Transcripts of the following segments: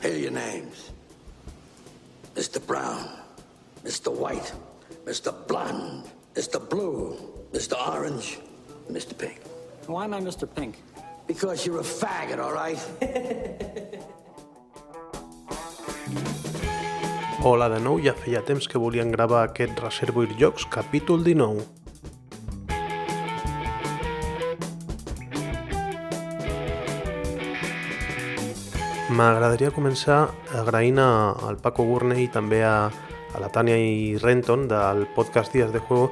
Here are your names. Mr. Brown, Mr. White, Mr. Blonde, Mr. Blue, Mr. Orange, and Mr. Pink. Why am I Mr. Pink? Because you're a faggot, all right? Hola de nou, ja feia temps que volien gravar aquest Reservoir Jocs capítol 19. M'agradaria començar agraint al Paco Gurney i també a, a la Tània i Renton del podcast Dies de Juego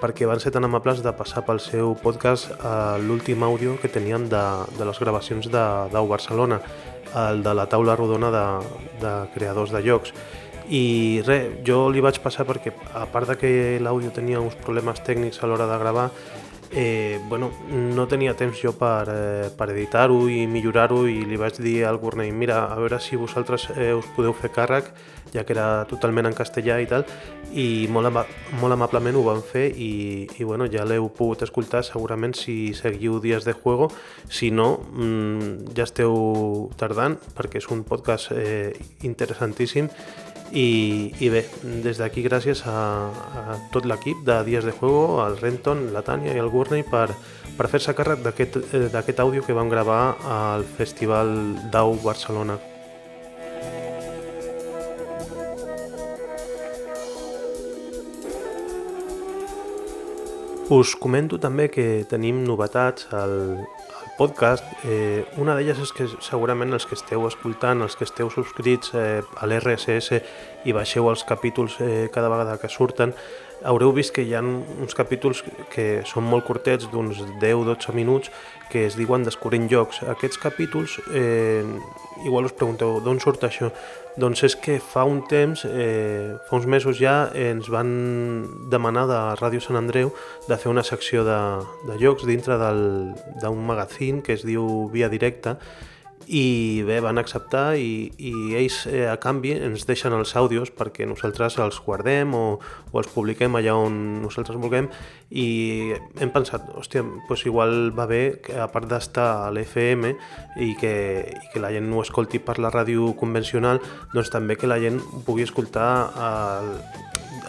perquè van ser tan amables de passar pel seu podcast eh, l'últim àudio que tenien de, de les gravacions de d'Au Barcelona, el de la taula rodona de, de creadors de llocs. I res, jo li vaig passar perquè, a part de que l'àudio tenia uns problemes tècnics a l'hora de gravar, eh, bueno, no tenia temps jo per, eh, per editar-ho i millorar-ho i li vaig dir al Gurney, mira, a veure si vosaltres eh, us podeu fer càrrec, ja que era totalment en castellà i tal, i molt, ama molt amablement ho van fer i, i bueno, ja l'heu pogut escoltar segurament si seguiu Dies de Juego, si no, mmm, ja esteu tardant perquè és un podcast eh, interessantíssim i, i bé, des d'aquí gràcies a, a tot l'equip de Dies de Juego, al Renton, la Tània i el Gurney per, per fer-se càrrec d'aquest àudio que vam gravar al Festival d'Au Barcelona. Us comento també que tenim novetats al, al podcast. Eh, una d'elles és que segurament els que esteu escoltant, els que esteu subscrits eh, a l'RSS i baixeu els capítols eh, cada vegada que surten, haureu vist que hi ha uns capítols que són molt curtets, d'uns 10-12 minuts, que es diuen Descobrint llocs. Aquests capítols, eh, igual us pregunteu, d'on surt això? Doncs és que fa un temps, eh, fa uns mesos ja, ens van demanar de Ràdio Sant Andreu de fer una secció de, de llocs dintre d'un magazín que es diu Via Directa, i bé, van acceptar i, i ells eh, a canvi ens deixen els àudios perquè nosaltres els guardem o, o els publiquem allà on nosaltres vulguem i hem pensat, hòstia, doncs igual va bé que a part d'estar a l'FM i, que, i que la gent no escolti per la ràdio convencional, doncs també que la gent pugui escoltar el,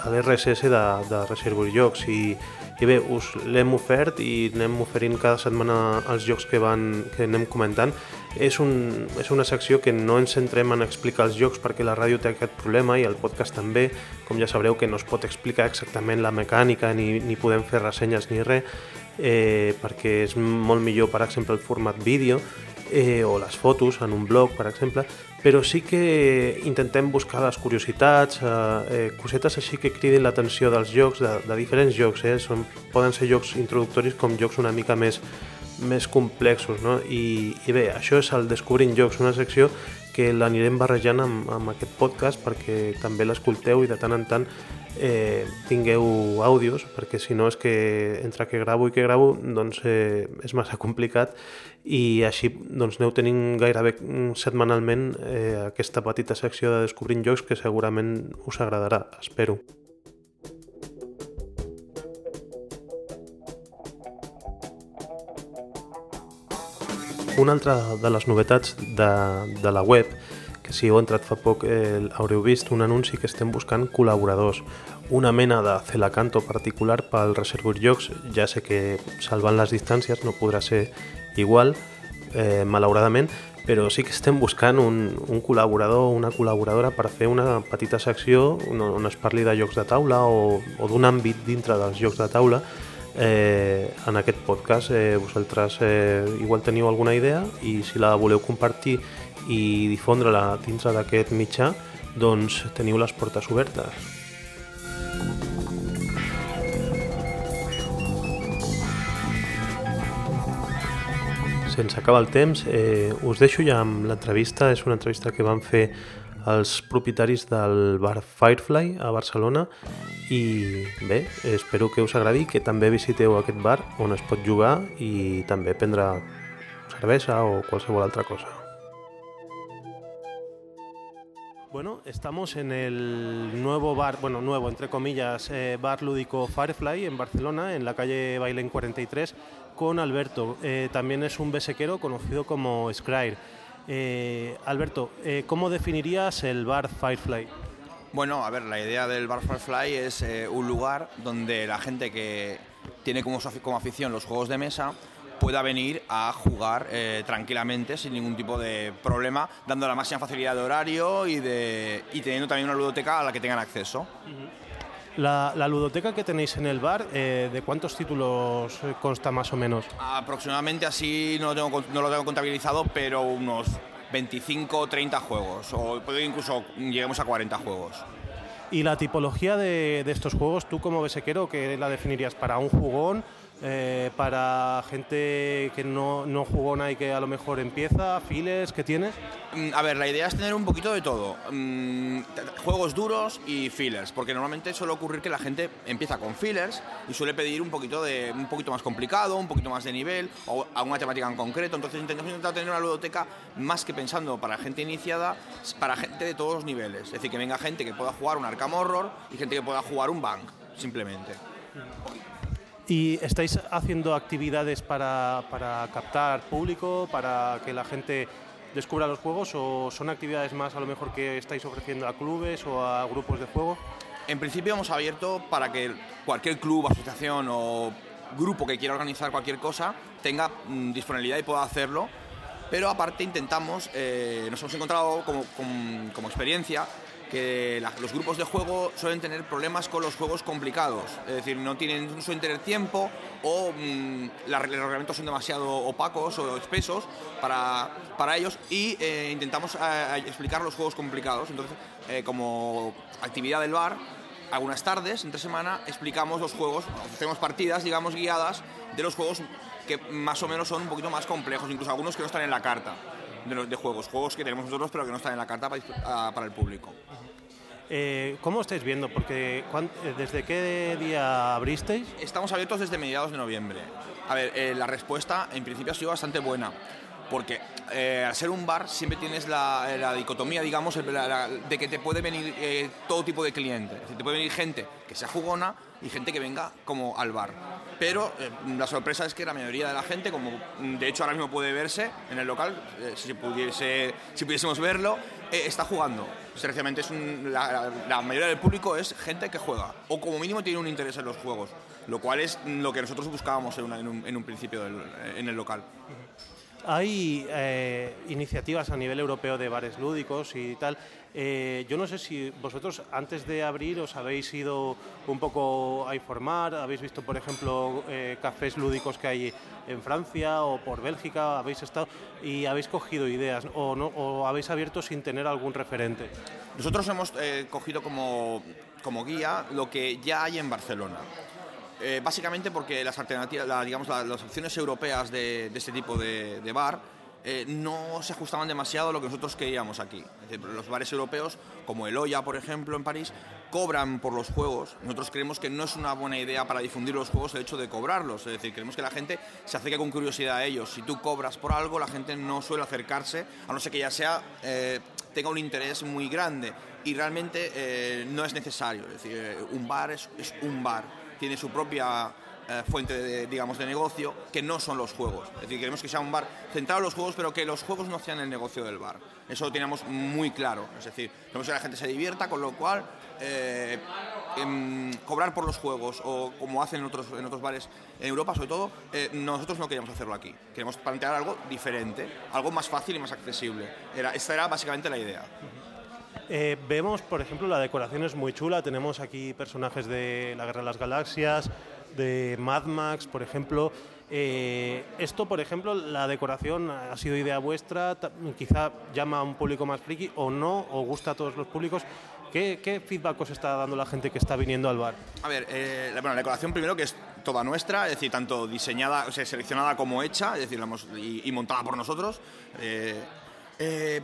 a l'RSS de, de Reservoir Jocs i, i bé, us l'hem ofert i anem oferint cada setmana els jocs que, van, que anem comentant. És, un, és una secció que no ens centrem en explicar els jocs perquè la ràdio té aquest problema i el podcast també, com ja sabreu que no es pot explicar exactament la mecànica ni, ni podem fer ressenyes ni res, eh, perquè és molt millor, per exemple, el format vídeo eh, o les fotos en un blog, per exemple, però sí que intentem buscar les curiositats, eh, eh, cosetes així que cridin l'atenció dels jocs, de, de diferents jocs, eh? Són, poden ser jocs introductoris com jocs una mica més, més complexos, no? I, I bé, això és el Descobrint Jocs, una secció que l'anirem barrejant amb, amb aquest podcast perquè també l'escolteu i de tant en tant eh, tingueu àudios, perquè si no és que entre que gravo i que gravo doncs eh, és massa complicat i així doncs, aneu tenint gairebé setmanalment eh, aquesta petita secció de Descobrint Jocs que segurament us agradarà, espero. Una altra de les novetats de, de la web que si heu entrat fa poc eh, haureu vist un anunci que estem buscant col·laboradors. Una mena de celacanto particular pel Reservoir Jocs, ja sé que salvant les distàncies no podrà ser igual, eh, malauradament, però sí que estem buscant un, un col·laborador o una col·laboradora per fer una petita secció on, on es parli de jocs de taula o, o d'un àmbit dintre dels jocs de taula eh, en aquest podcast. Eh, vosaltres eh, igual teniu alguna idea i si la voleu compartir i difondre-la dintre d'aquest mitjà, doncs teniu les portes obertes. Sense acabar el temps, eh, us deixo ja amb l'entrevista. És una entrevista que van fer els propietaris del bar Firefly a Barcelona i bé, espero que us agradi que també visiteu aquest bar on es pot jugar i també prendre cervesa o qualsevol altra cosa. Bueno, estamos en el nuevo bar, bueno, nuevo, entre comillas, eh, bar lúdico Firefly en Barcelona, en la calle Bailén 43, con Alberto. Eh, también es un besequero conocido como Scryer. Eh, Alberto, eh, ¿cómo definirías el bar Firefly? Bueno, a ver, la idea del Bar Firefly es eh, un lugar donde la gente que tiene como, como afición los juegos de mesa pueda venir a jugar tranquilamente sin ningún tipo de problema, dando la máxima facilidad de horario y, de, y teniendo también una ludoteca a la que tengan acceso. La, ludoteca que tenéis en el bar, eh, ¿de cuántos títulos consta más o menos? Aproximadamente así, no lo tengo, no lo tengo contabilizado, pero unos 25 o 30 juegos, o puede incluso lleguemos a 40 juegos. ¿Y la tipología de, de estos juegos, tú como besequero, qué la definirías para un jugón? Eh, para gente que no, no jugona y que a lo mejor empieza, files, ¿qué tienes? Mm, a ver, la idea es tener un poquito de todo. Mm, juegos duros y fillers, porque normalmente suele ocurrir que la gente empieza con fillers y suele pedir un poquito, de, un poquito más complicado, un poquito más de nivel o alguna temática en concreto. Entonces intentamos intentar tener una ludoteca más que pensando para gente iniciada, para gente de todos los niveles. Es decir, que venga gente que pueda jugar un Arkham Horror y gente que pueda jugar un Bank, simplemente. ¿Y estáis haciendo actividades para, para, captar público, para que la gente descubra los juegos o son actividades más a lo mejor que estáis ofreciendo a clubes o a grupos de juego? En principio hemos abierto para que cualquier club, asociación o grupo que quiera organizar cualquier cosa tenga mm, disponibilidad y pueda hacerlo. Pero aparte intentamos, eh, nos hemos encontrado como, como experiencia que los grupos de juego suelen tener problemas con los juegos complicados, es decir, no tienen, suelen tener tiempo o mm, los reglamentos son demasiado opacos o espesos para, para ellos y eh, intentamos eh, explicar los juegos complicados. Entonces, eh, como actividad del bar, algunas tardes, entre semana, explicamos los juegos, hacemos partidas, digamos, guiadas de los juegos que más o menos son un poquito más complejos, incluso algunos que no están en la carta de, juegos, juegos que tenemos nosotros pero que no están en la carta para, para el público. Eh, ¿Cómo estáis viendo? Porque eh, ¿desde qué día abristeis? Estamos abiertos desde mediados de noviembre. A ver, eh, la respuesta en principio ha sido bastante buena porque eh, al ser un bar siempre tienes la, dicotomía, digamos, de que te puede venir eh, todo tipo de clientes. te puede venir gente que sea jugona y gente que venga como al bar. Pero eh, la sorpresa es que la mayoría de la gente, como mm, de hecho ahora mismo puede verse en el local, si, pudiese, si pudiésemos verlo, está jugando. La, mayoría del público es gente que juega, o como mínimo tiene un interés en los juegos, lo cual es lo que nosotros buscábamos en un, principio en el local. Hay eh, iniciativas a nivel europeo de bares lúdicos y tal. Eh, yo no sé si vosotros antes de abrir os habéis ido un poco a informar, habéis visto, por ejemplo, eh, cafés lúdicos que hay en Francia o por Bélgica, habéis estado y habéis cogido ideas o, no, o habéis abierto sin tener algún referente. Nosotros hemos cogido como, como guía lo que ya hay en Barcelona. Eh, básicamente porque las alternativas, digamos, las opciones europeas de, este tipo de, bar eh, no se ajustaban demasiado a lo que nosotros queríamos aquí. los bares europeos, como el Oya, por ejemplo, en París, cobran por los juegos. Nosotros creemos que no es una buena idea para difundir los juegos el hecho de cobrarlos. Es decir, queremos que la gente se acerque con curiosidad a ellos. Si tú cobras por algo, la gente no suele acercarse, a no ser que ya sea... Eh, tenga un interés muy grande y realmente no es necesario. Es decir, un bar es un bar tiene su propia eh, fuente de, digamos, de negocio, que no son los juegos. Es decir, queremos que sea un bar centrado en los juegos, pero que los juegos no sean el negocio del bar. Eso lo teníamos muy claro. Es decir, queremos que la gente se divierta, con lo cual eh, em, cobrar por los juegos, o como hacen en otros, en otros bares en Europa, sobre todo, eh, nosotros no queríamos hacerlo aquí. Queremos plantear algo diferente, algo más fácil y más accesible. Era, esta era básicamente la idea. Eh, vemos, por ejemplo, la decoración es muy chula. Tenemos aquí personajes de la Guerra de las Galaxias, de Mad Max, por ejemplo. Eh, esto, por ejemplo, la decoración ha sido idea vuestra, quizá llama a un público más friki o no, o gusta a todos los públicos. ¿Qué, feedback os está dando la gente que está viniendo al bar? A ver, eh, bueno, la decoración primero que es toda nuestra, es decir, tanto diseñada, o sea, seleccionada como hecha, es decir, y, montada por nosotros.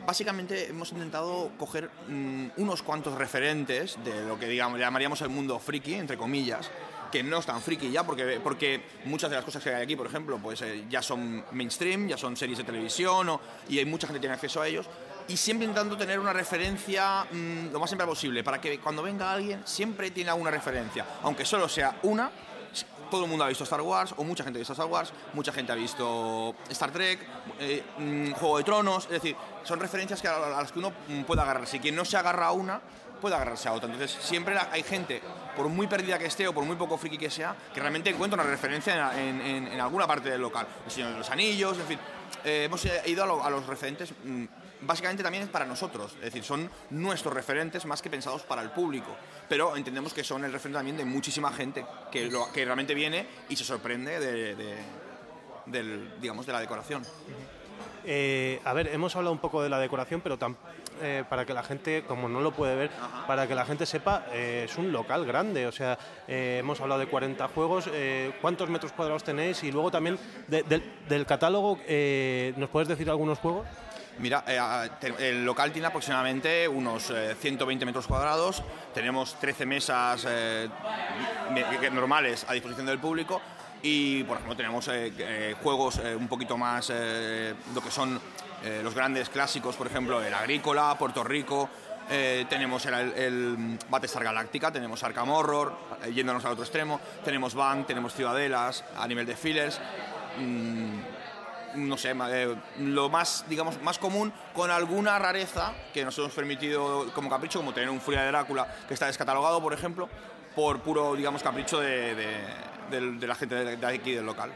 Básicamente hemos intentado coger mm, unos cuantos referentes de lo que digamos, llamaríamos el mundo friki, entre comillas, que no es tan friki ya, porque, porque muchas de las cosas que hay aquí, por ejemplo, pues eh, ya son mainstream, ya son series de televisión y hay mucha gente tiene acceso a ellos. Y siempre intentando tener una referencia mm, lo más siempre posible, para que cuando venga alguien siempre tiene alguna referencia, aunque solo sea una, todo el mundo ha visto Star Wars, o mucha gente ha visto Star Wars, mucha gente ha visto Star Trek, eh, mm, Juego de Tronos, es decir, son referencias que a, las que uno mm, puede agarrarse. Y quien no se agarra a una, puede agarrarse a otra. Entonces, siempre hay gente, por muy perdida que esté o por muy poco friki que sea, que realmente encuentra una referencia en, alguna parte del local. El Señor de los Anillos, en fin. Eh, hemos eh, ido a, a los referentes, mm, básicamente también es para nosotros, es decir, son nuestros referentes más que pensados para el público. Pero entendemos que son el referente también de muchísima gente que, lo- que realmente viene y se sorprende de, de- del, digamos, de la decoración. Eh, a ver, hemos hablado un poco de la decoración, pero tam- eh, para que la gente, como no lo puede ver, para que la gente sepa, eh, es un local grande. O sea, eh, hemos hablado de 40 juegos. ¿Cuántos metros cuadrados tenéis? Y luego también de- del- del catálogo, eh, ¿nos puedes decir algunos juegos? Mira, eh, el local tiene aproximadamente unos eh, 120 metros cuadrados, tenemos 13 mesas eh, normales a disposición del público. Y, por ejemplo, tenemos eh, eh, juegos eh, un poquito más, eh, lo que son eh, los grandes clásicos, por ejemplo, el Agrícola, Puerto Rico, eh, tenemos el, el Battlestar Galactica, tenemos Arkham Horror, eh, yéndonos al otro extremo, tenemos Bank, tenemos Ciudadelas, a nivel de fillers, no sé, eh, lo más, digamos, más común con alguna rareza que nos hemos permitido como capricho, como tener un Furia de Drácula que está descatalogado, por ejemplo, por puro, digamos, capricho de, de- del- de la gente de, aquí del local.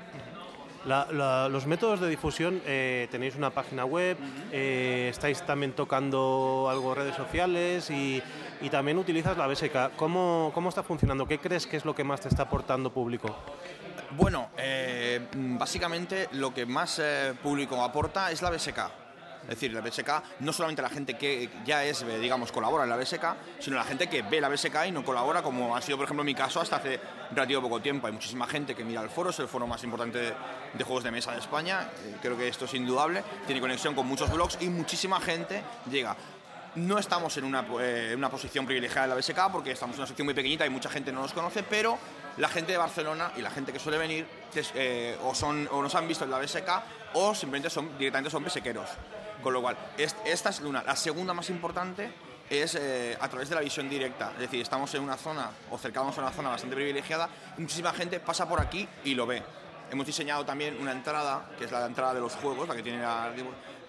La- la- los métodos de difusión, eh, tenéis una página web, eh, estáis también tocando algo en redes sociales y, y también utilizas la BSK. ¿Cómo, ¿Cómo está funcionando? ¿Qué crees que es lo que más te está aportando público? Bueno, eh, básicamente lo que más eh, público aporta es la BSK. Es decir, la BSK, no solamente la gente que ya es, eh, digamos, colabora en la BSK, sino la gente que ve la BSK y no colabora, como ha sido, por ejemplo, mi caso hasta hace relativo poco tiempo. Hay muchísima gente que mira el foro, es el foro más importante de, de juegos de mesa de España, eh, creo que esto es indudable, tiene conexión con muchos blogs y muchísima gente llega. No estamos en una, una posición privilegiada en la BSK porque estamos en una sección muy pequeñita y mucha gente no nos conoce, pero la gente de Barcelona y la gente que suele venir eh, o, son, o nos han visto en la BSK o simplemente son, directamente son besequeros. Con lo cual, es- esta es una. La segunda más importante es eh, a través de la visión directa. Es decir, estamos en una zona o cercanos a una zona bastante privilegiada muchísima gente pasa por aquí y lo ve. Hemos diseñado también una entrada, que es la entrada de los juegos, la que tiene la-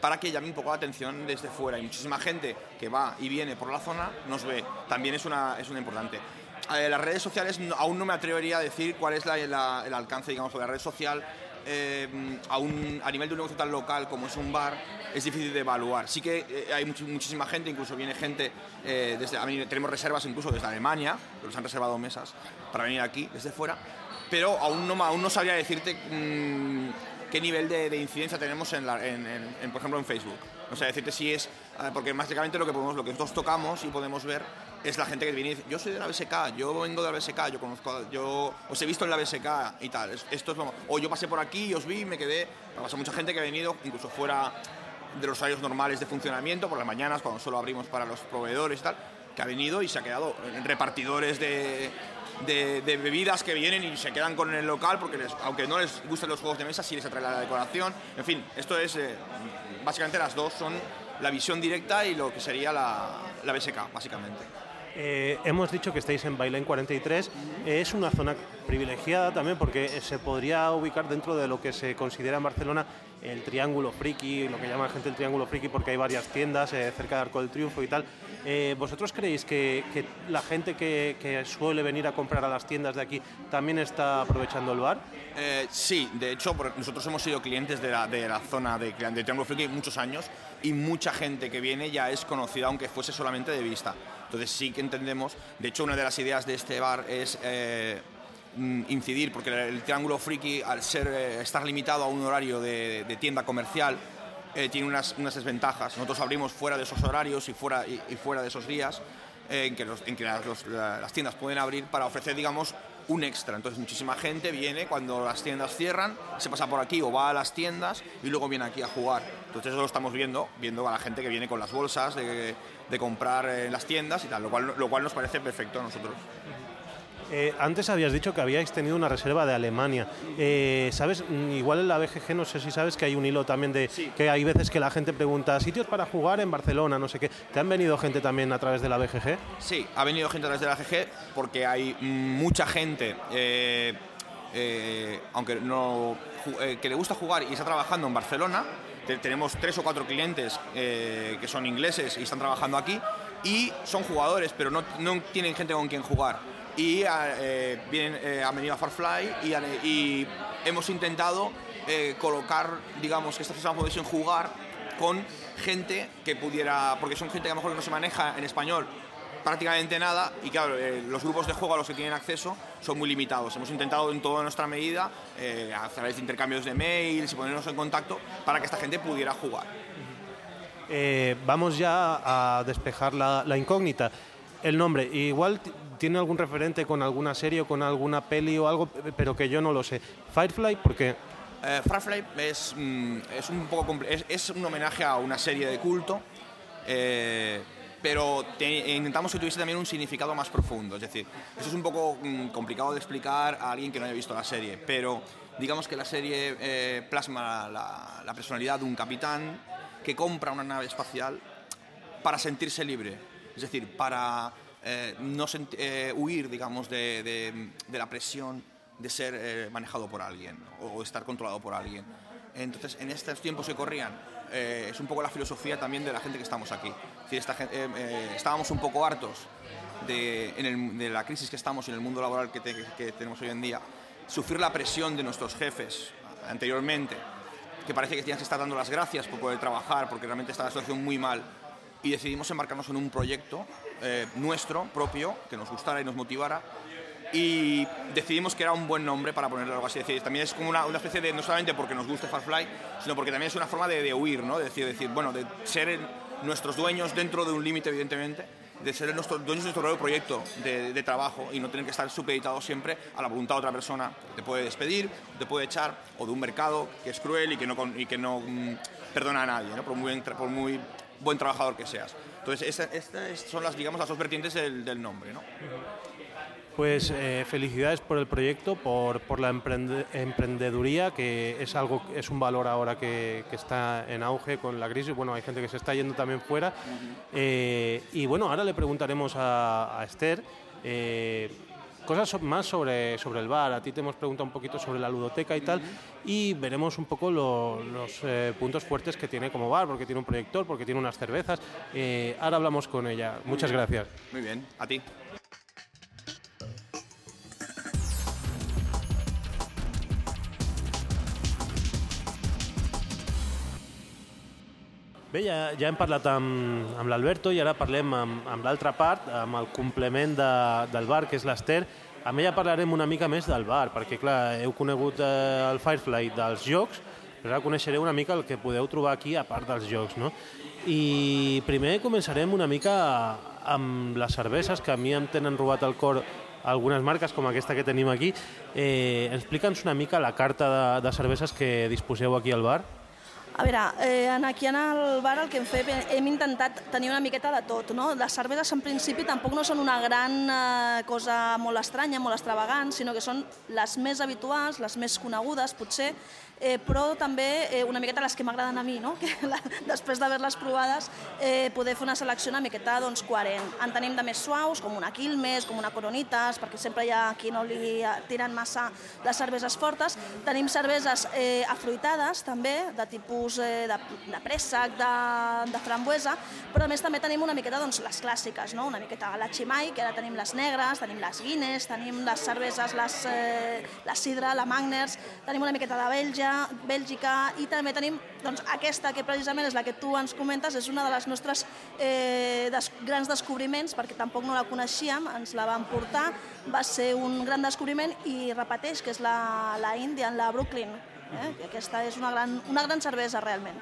para que llame un poco la atención desde fuera. Y muchísima gente que va y viene por la zona nos ve. También es una, es una importante. Eh, las redes sociales aún no me atrevería a decir cuál es la- la- el alcance, digamos, de la red social. eh, a, un- a nivel de un negocio tan local como es un bar, es difícil de evaluar. Sí que eh, hay much- muchísima gente, incluso viene gente eh, desde. tenemos reservas incluso desde Alemania, que nos han reservado mesas para venir aquí desde fuera, pero aún no, aún no sabría decirte mm, qué nivel de, de incidencia tenemos en, la- en- en- en, por ejemplo, en Facebook. O sea, decirte si es. eh, porque básicamente lo que, podemos, lo que nosotros tocamos y podemos ver es la gente que viene y dice: Yo soy de la BSK, yo vengo de la BSK, yo conozco. Yo os he visto en la BSK y tal. Es- Esto es O yo pasé por aquí os vi me quedé. Ha pasado mucha gente que ha venido, incluso fuera de los horarios normales de funcionamiento, por las mañanas, cuando solo abrimos para los proveedores y tal, que ha venido y se ha quedado en repartidores de, bebidas que vienen y se quedan con el local porque aunque no les gusten los juegos de mesa, sí les atrae la decoración. En fin, esto es, eh, básicamente las dos son la visión directa y lo que sería la, la BSK, básicamente. Eh, hemos dicho que estáis en Bailén 43. Eh, es una zona privilegiada también porque se podría ubicar dentro de lo que se considera en Barcelona el Triángulo Friki, lo que llama la gente el Triángulo Friki porque hay varias tiendas eh, cerca de Arco del Triunfo y tal. Eh, ¿Vosotros creéis que, que la gente que, que suele venir a comprar a las tiendas de aquí también está aprovechando el bar? Sí, de hecho, nosotros hemos sido clientes de la, de la zona de, de Triángulo Friki muchos años y mucha gente que viene ya es conocida, aunque fuese solamente de vista. Entonces sí que entendemos, de hecho, una de las ideas de este bar es eh, mm, incidir, porque el Triángulo Friki, al ser, eh, estar limitado a un horario de, tienda comercial, eh, tiene unas, unas desventajas. Nosotros abrimos fuera de esos horarios y fuera, y, fuera de esos días en que, las tiendas pueden abrir para ofrecer, digamos, un extra. Entonces muchísima gente viene cuando las tiendas cierran, se pasa por aquí o va a las tiendas y luego viene aquí a jugar. Entonces eso lo estamos viendo, viendo a la gente que viene con las bolsas de, comprar en las tiendas y tal, lo cual, lo cual nos parece perfecto a nosotros. Eh, antes habías dicho que habíais tenido una reserva de Alemania. Eh, ¿Sabes? Mm, Igual en la BGG, no sé si sabes que hay un hilo también de Sí. que hay veces que la gente pregunta sitios para jugar en Barcelona, no sé qué. ¿Te han venido gente también a través de la BGG? Sí, ha venido gente a través de la GG porque hay mucha gente eh, eh, aunque no, eh, que le gusta jugar y está trabajando en Barcelona. tenemos tres o cuatro clientes eh, que son ingleses y están trabajando aquí y son jugadores, pero no, no tienen gente con quien jugar. Y vienen, han venido a Farfly y, hemos intentado colocar, digamos, que estas personas pudiesen jugar con gente que pudiera, porque son gente que a lo mejor no se maneja en español prácticamente nada y claro, eh, los grupos de juego a los que tienen acceso son muy limitados. Hemos intentado en toda nuestra medida, eh, a través de intercambios de mails y ponernos en contacto para que esta gente pudiera jugar. Eh, vamos ya a despejar la, incógnita. El nombre, igual tiene algún referente con alguna serie o con alguna peli o algo, pero que yo no lo sé. Firefly, ¿por qué? Firefly es, mm, es, un poco es, es, un homenaje a una serie de culto pero intentamos que tuviese también un significado más profundo. Es decir, eso es un poco mm, complicado de explicar a alguien que no haya visto la serie, pero digamos que la serie eh, plasma la, personalidad de un capitán que compra una nave espacial para sentirse libre, es decir, para eh, no eh, huir, digamos, de, la presión de ser manejado por alguien o estar controlado por alguien. Entonces, en estos tiempos que corrían, eh, es un poco la filosofía también de la gente que estamos aquí. Eh, eh, estábamos un poco hartos de, la crisis que estamos en el mundo laboral que, tenemos hoy en día, sufrir la presión de nuestros jefes anteriormente, que parece que tenían que estar dando las gracias por poder trabajar, porque realmente está la situación muy mal, y decidimos embarcarnos en un proyecto nuestro, propio, que nos gustara y nos motivara, y decidimos que era un buen nombre para ponerle algo así. decir, también es como una, una, especie de, no solamente porque nos guste Farfly, sino porque también es una forma de, huir, ¿no? De decir, decir, bueno, de ser nuestros dueños dentro de un límite, evidentemente, de ser nuestros dueños de nuestro propio proyecto de, trabajo y no tener que estar supeditados siempre a la voluntad de otra persona. Te puede despedir, te puede echar, o de un mercado que es cruel y que no, y que no mm, perdona a nadie, ¿no? por, muy, por muy buen trabajador que seas. Entonces, estas son las, digamos, las dos vertientes del, del nombre. ¿no? Pues eh, felicidades por el proyecto, por, por la emprendeduría, que es algo es un valor ahora que, que, está en auge con la crisis. Bueno, hay gente que se está yendo también fuera. Eh, y bueno, ahora le preguntaremos a, Esther eh, cosas más sobre, sobre el bar. A ti te hemos preguntado un poquito sobre la ludoteca y tal. Y veremos un poco los puntos fuertes que tiene como bar, porque tiene un proyector, porque tiene unas cervezas. ahora hablamos con ella. Muchas gracias. Muy bien, a ti. Bé, ja, ja hem parlat amb, amb l'Alberto i ara parlem amb, amb l'altra part, amb el complement de, del bar, que és l'Ester. Amb ella parlarem una mica més del bar, perquè clar, heu conegut eh, el Firefly dels jocs, però ara coneixereu una mica el que podeu trobar aquí a part dels jocs, no? I primer començarem una mica amb les cerveses, que a mi em tenen robat el cor algunes marques com aquesta que tenim aquí. Eh, Explica'ns una mica la carta de, de cerveses que disposeu aquí al bar. A veure, eh, aquí en el bar el que hem fet, hem intentat tenir una miqueta de tot, no? Les cerveses en principi tampoc no són una gran eh, cosa molt estranya, molt extravagant, sinó que són les més habituals, les més conegudes, potser, eh, però també eh, una miqueta les que m'agraden a mi, no? que la, després d'haver-les provades eh, poder fer una selecció una miqueta doncs, coherent. En tenim de més suaus, com una Quilmes, com una Coronitas, perquè sempre hi ha qui no li tiren massa les cerveses fortes. Tenim cerveses eh, afruitades, també, de tipus eh, de, de préssec, de, de frambuesa, però a més també tenim una miqueta doncs, les clàssiques, no? una miqueta la Chimay, que ara tenim les negres, tenim les Guinness, tenim les cerveses, les, eh, la Sidra, la Magners, tenim una miqueta de Bèlgia, Bèlgia, Bèlgica i també tenim doncs, aquesta que precisament és la que tu ens comentes, és una de les nostres eh, des, grans descobriments perquè tampoc no la coneixíem, ens la van portar, va ser un gran descobriment i repeteix que és la, la Indian, la Brooklyn, eh? I aquesta és una gran, una gran cervesa realment.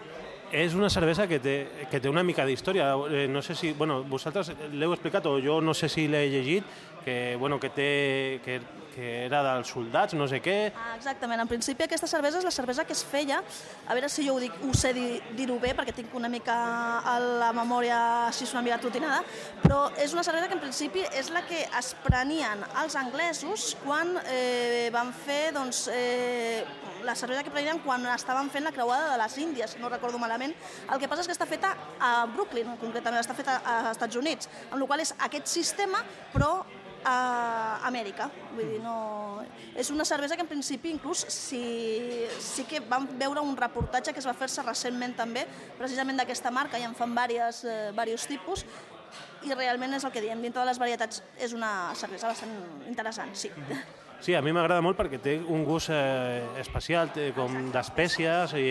És una cervesa que té, que té una mica d'història. Eh, no sé si... Bueno, vosaltres l'heu explicat o jo no sé si l'he llegit, que, bueno, que, té, que, que era dels soldats, no sé què... Ah, exactament. En principi aquesta cervesa és la cervesa que es feia, a veure si jo ho, dic, ho sé dir-ho bé, perquè tinc una mica a la memòria així una mica tutinada, però és una cervesa que en principi és la que es prenien els anglesos quan eh, van fer doncs, eh, la cervesa que prenien quan estaven fent la creuada de les Índies, no recordo malament. El que passa és que està feta a Brooklyn, concretament, està feta a Estats Units, amb la qual és aquest sistema, però a Amèrica. Vull dir, no... És una cervesa que en principi inclús sí, sí que vam veure un reportatge que es va fer-se recentment també, precisament d'aquesta marca, i en fan diversos, eh, diversos tipus, i realment és el que diem, dintre de les varietats és una cervesa bastant interessant, sí. Sí, a mi m'agrada molt perquè té un gust eh, especial, té com d'espècies i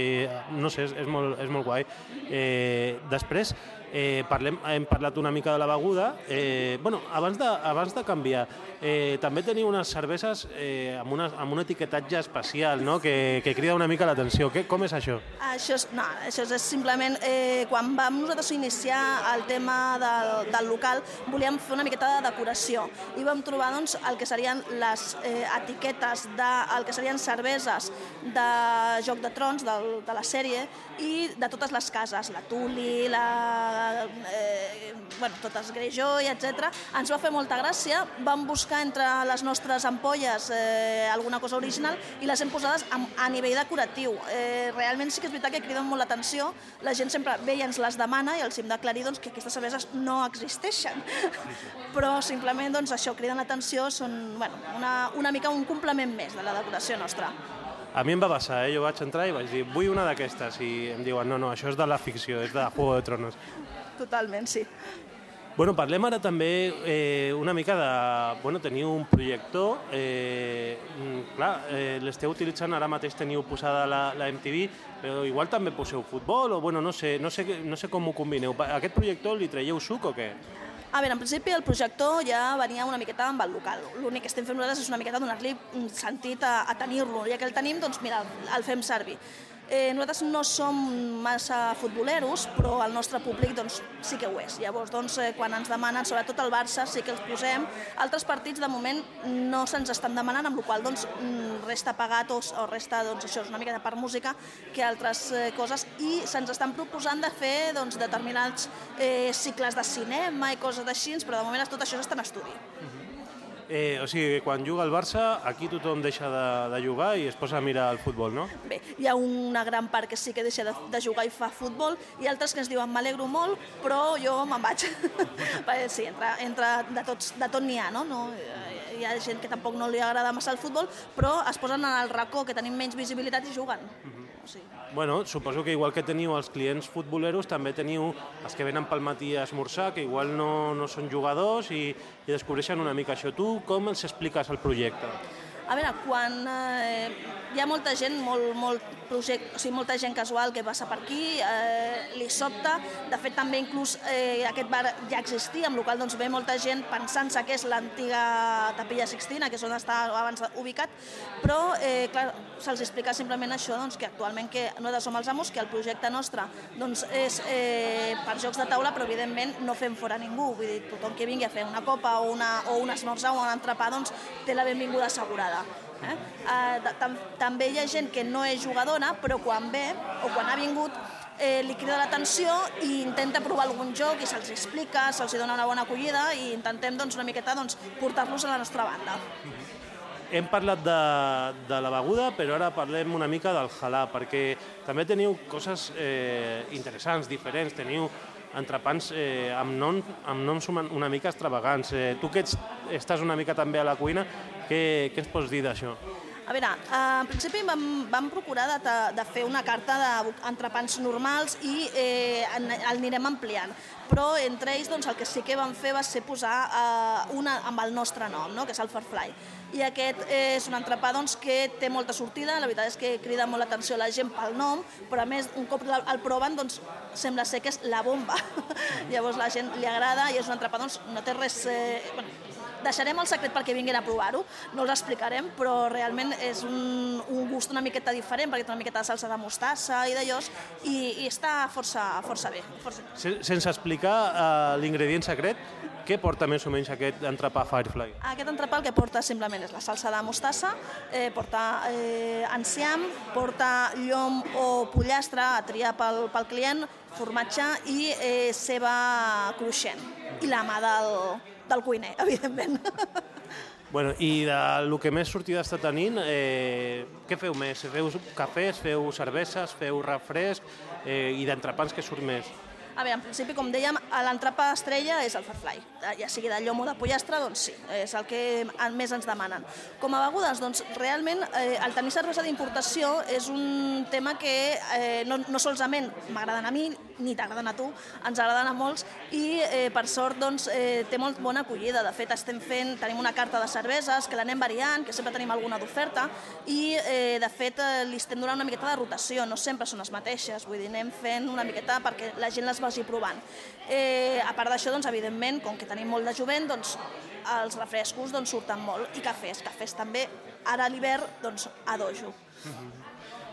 no sé, és, és, molt, és molt guai. Eh, després, eh, parlem, hem parlat una mica de la beguda. Eh, bueno, abans de, abans de canviar, eh, també teniu unes cerveses eh, amb, una, amb un etiquetatge especial, no?, que, que crida una mica l'atenció. Com és això? Això és, no, això és simplement... Eh, quan vam nosaltres iniciar el tema del, del local, volíem fer una miqueta de decoració i vam trobar doncs, el que serien les eh, etiquetes del de, que serien cerveses de Joc de Trons, del, de la sèrie, i de totes les cases, la Tuli, la, eh, bueno, totes Greyjoy, etc. Ens va fer molta gràcia, vam buscar entre les nostres ampolles eh, alguna cosa original i les hem posades a, a nivell decoratiu. Eh, realment sí que és veritat que criden molt l'atenció, la gent sempre ve i ens les demana i els hem d'aclarir doncs, que aquestes cerveses no existeixen, però simplement doncs, això criden l'atenció, són bueno, una, una mica un complement més de la decoració nostra. A mi em va passar, eh? jo vaig entrar i vaig dir vull una d'aquestes i em diuen no, no, això és de la ficció, és de Juego de Tronos. Totalment, sí. Bueno, parlem ara també eh, una mica de... Bueno, teniu un projector, eh, mm, clar, eh, l'esteu utilitzant, ara mateix teniu posada la, la MTV, però igual també poseu futbol, o bueno, no sé, no sé, no sé com ho combineu. Aquest projector li traieu suc o què? A veure, en principi el projector ja venia una miqueta amb el local. L'únic que estem fent nosaltres és una miqueta donar-li sentit a, a tenir-lo. Ja que el tenim, doncs mira, el fem servir. Eh, nosaltres no som massa futboleros, però el nostre públic doncs, sí que ho és. Llavors, doncs, eh, quan ens demanen, sobretot el Barça, sí que els posem. Altres partits, de moment, no se'ns estan demanant, amb la qual doncs, mm, resta pagat o, o resta, doncs, això és una mica de part música que altres eh, coses, i se'ns estan proposant de fer doncs, determinats eh, cicles de cinema i coses així, però de moment tot això està en estudi. Uh -huh. Eh, o sigui, quan juga el Barça, aquí tothom deixa de, de jugar i es posa a mirar el futbol, no? Bé, hi ha una gran part que sí que deixa de, de jugar i fa futbol, i altres que ens diuen m'alegro molt, però jo me'n vaig. sí, entre, entre de, tots, de tot n'hi ha, no? no? Hi ha gent que tampoc no li agrada massa el futbol, però es posen en el racó, que tenim menys visibilitat, i juguen. Uh -huh. O sigui. Bueno, suposo que igual que teniu els clients futboleros, també teniu els que venen pel matí a esmorzar, que igual no, no són jugadors i, i descobreixen una mica això. Tu com els expliques el projecte? A veure, quan eh, hi ha molta gent, molt, molt project, o sigui, molta gent casual que passa per aquí, eh, li sobta. De fet, també inclús eh, aquest bar ja existia, amb el qual doncs, ve molta gent pensant-se que és l'antiga Tapilla Sixtina, que és on està abans ubicat, però eh, clar, se'ls explica simplement això, doncs, que actualment que nosaltres som els amos, que el projecte nostre doncs, és eh, per jocs de taula, però evidentment no fem fora ningú. Vull dir, tothom que vingui a fer una copa o, una, o un esmorzar o un entrepà doncs, té la benvinguda assegurada. Eh? Eh, tam també hi ha gent que no és jugadora, però quan ve o quan ha vingut eh, li crida l'atenció i intenta provar algun joc i se'ls explica, se'ls dona una bona acollida i intentem doncs, una miqueta doncs, portar-los a la nostra banda. Hem parlat de, de la beguda, però ara parlem una mica del halà, perquè també teniu coses eh, interessants, diferents. Teniu entrepans eh, amb, nom, amb noms una mica extravagants. Eh, tu que ets, estàs una mica també a la cuina, què, què ens pots dir d'això? A veure, eh, en principi vam, vam procurar de, de fer una carta d'entrepans normals i eh, el anirem ampliant. Però entre ells doncs, el que sí que vam fer va ser posar eh, una amb el nostre nom, no? que és el Farfly i aquest és un entrepà doncs, que té molta sortida, la veritat és que crida molt l'atenció la gent pel nom, però a més un cop el proven doncs, sembla ser que és la bomba. Llavors la gent li agrada i és un entrepà, doncs, no té res... Eh, bueno, deixarem el secret perquè vinguin a provar-ho, no els explicarem, però realment és un, un gust una miqueta diferent, perquè té una miqueta de salsa de mostassa i d'allò, i, i està força, força bé. Força... Sense explicar uh, l'ingredient secret, què porta més o menys aquest entrepà Firefly? Aquest entrepà el que porta simplement és la salsa de mostassa, eh, porta eh, enciam, porta llom o pollastre a triar pel, pel client, formatge i eh, ceba cruixent. I la mà del, del cuiner, evidentment. Bueno, I del que més sortida està tenint, eh, què feu més? Feu cafès, feu cerveses, feu refresc eh, i d'entrepans què surt més? A veure, en principi, com dèiem, l'entrapa estrella és el Farfly. Ja sigui de llom o de pollastre, doncs sí, és el que més ens demanen. Com a begudes, doncs realment eh, el tenir cervesa d'importació és un tema que eh, no, no solament m'agraden a mi, ni t'agraden a tu, ens agraden a molts i eh, per sort doncs, eh, té molt bona acollida. De fet, estem fent, tenim una carta de cerveses que l'anem variant, que sempre tenim alguna d'oferta i eh, de fet eh, li estem donant una miqueta de rotació, no sempre són les mateixes, vull dir, anem fent una miqueta perquè la gent les vagi provant. Eh, a part d'això, doncs, evidentment, com que tenim molt de jovent, doncs, els refrescos doncs, surten molt, i cafès, cafès també, ara a l'hivern, doncs, a dojo.